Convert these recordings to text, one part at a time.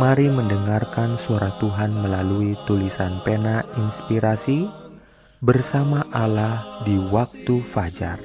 Mari mendengarkan suara Tuhan melalui tulisan pena inspirasi bersama Allah di waktu fajar.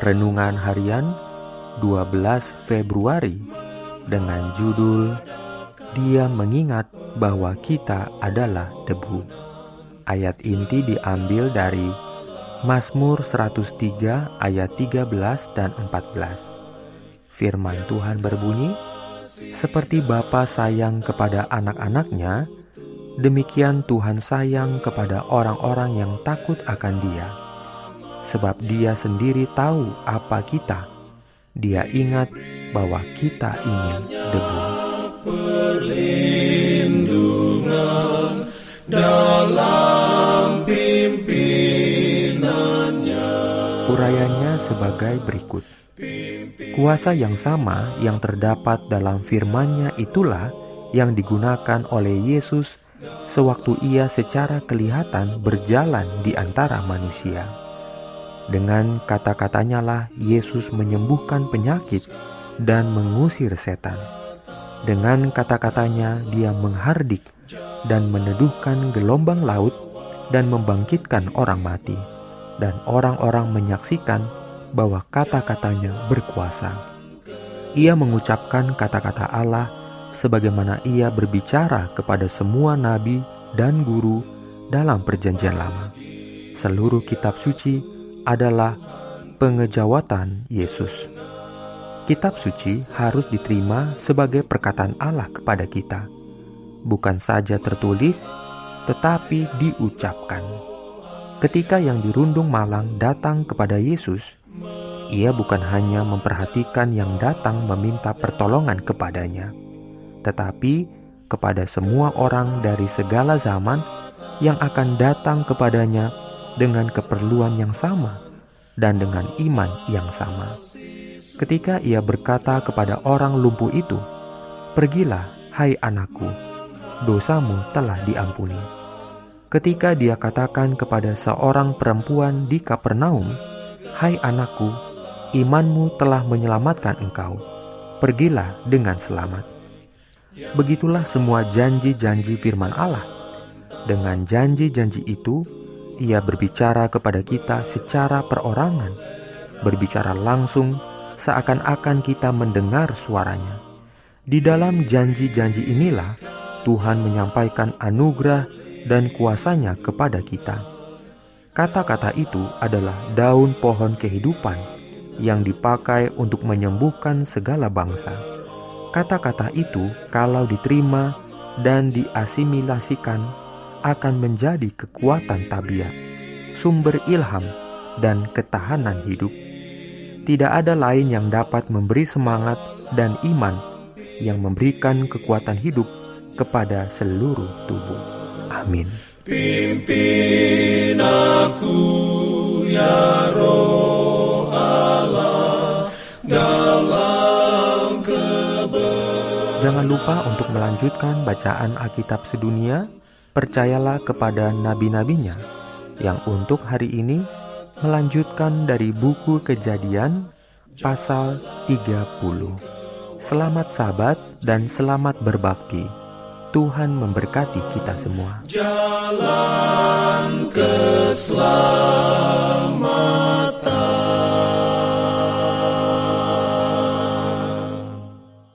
Renungan harian 12 Februari dengan judul Dia mengingat bahwa kita adalah debu. Ayat inti diambil dari Mazmur 103 ayat 13 dan 14. Firman Tuhan berbunyi, seperti Bapa sayang kepada anak-anaknya, demikian Tuhan sayang kepada orang-orang yang takut akan Dia. Sebab Dia sendiri tahu apa kita. Dia ingat bahwa kita ini debu. Perlindungan dalam pimpinannya. Urayanya sebagai berikut. Kuasa yang sama yang terdapat dalam firman-Nya itulah yang digunakan oleh Yesus sewaktu ia secara kelihatan berjalan di antara manusia. Dengan kata-katanya lah Yesus menyembuhkan penyakit dan mengusir setan. Dengan kata-katanya dia menghardik dan meneduhkan gelombang laut dan membangkitkan orang mati. Dan orang-orang menyaksikan bahwa kata-katanya berkuasa. Ia mengucapkan kata-kata Allah sebagaimana ia berbicara kepada semua nabi dan guru dalam Perjanjian Lama. Seluruh kitab suci adalah pengejawatan Yesus. Kitab suci harus diterima sebagai perkataan Allah kepada kita, bukan saja tertulis, tetapi diucapkan. Ketika yang dirundung malang datang kepada Yesus, ia bukan hanya memperhatikan yang datang meminta pertolongan kepadanya, tetapi kepada semua orang dari segala zaman yang akan datang kepadanya dengan keperluan yang sama dan dengan iman yang sama. Ketika ia berkata kepada orang lumpuh itu, "Pergilah, hai anakku, dosamu telah diampuni." Ketika dia katakan kepada seorang perempuan di Kapernaum, "Hai anakku, imanmu telah menyelamatkan engkau. Pergilah dengan selamat. Begitulah semua janji-janji firman Allah. Dengan janji-janji itu, ia berbicara kepada kita secara perorangan, berbicara langsung seakan-akan kita mendengar suaranya. Di dalam janji-janji inilah Tuhan menyampaikan anugerah dan kuasanya kepada kita. Kata-kata itu adalah daun pohon kehidupan yang dipakai untuk menyembuhkan segala bangsa. Kata-kata itu, kalau diterima dan diasimilasikan, akan menjadi kekuatan tabiat, sumber ilham, dan ketahanan hidup. Tidak ada lain yang dapat memberi semangat dan iman yang memberikan kekuatan hidup kepada seluruh tubuh. Amin. Pimpin aku ya Roh dalam Jangan lupa untuk melanjutkan bacaan Alkitab sedunia. Percayalah kepada nabi-nabinya yang untuk hari ini melanjutkan dari buku Kejadian pasal 30. Selamat sabat dan selamat berbakti. Tuhan memberkati kita semua. Jalan ke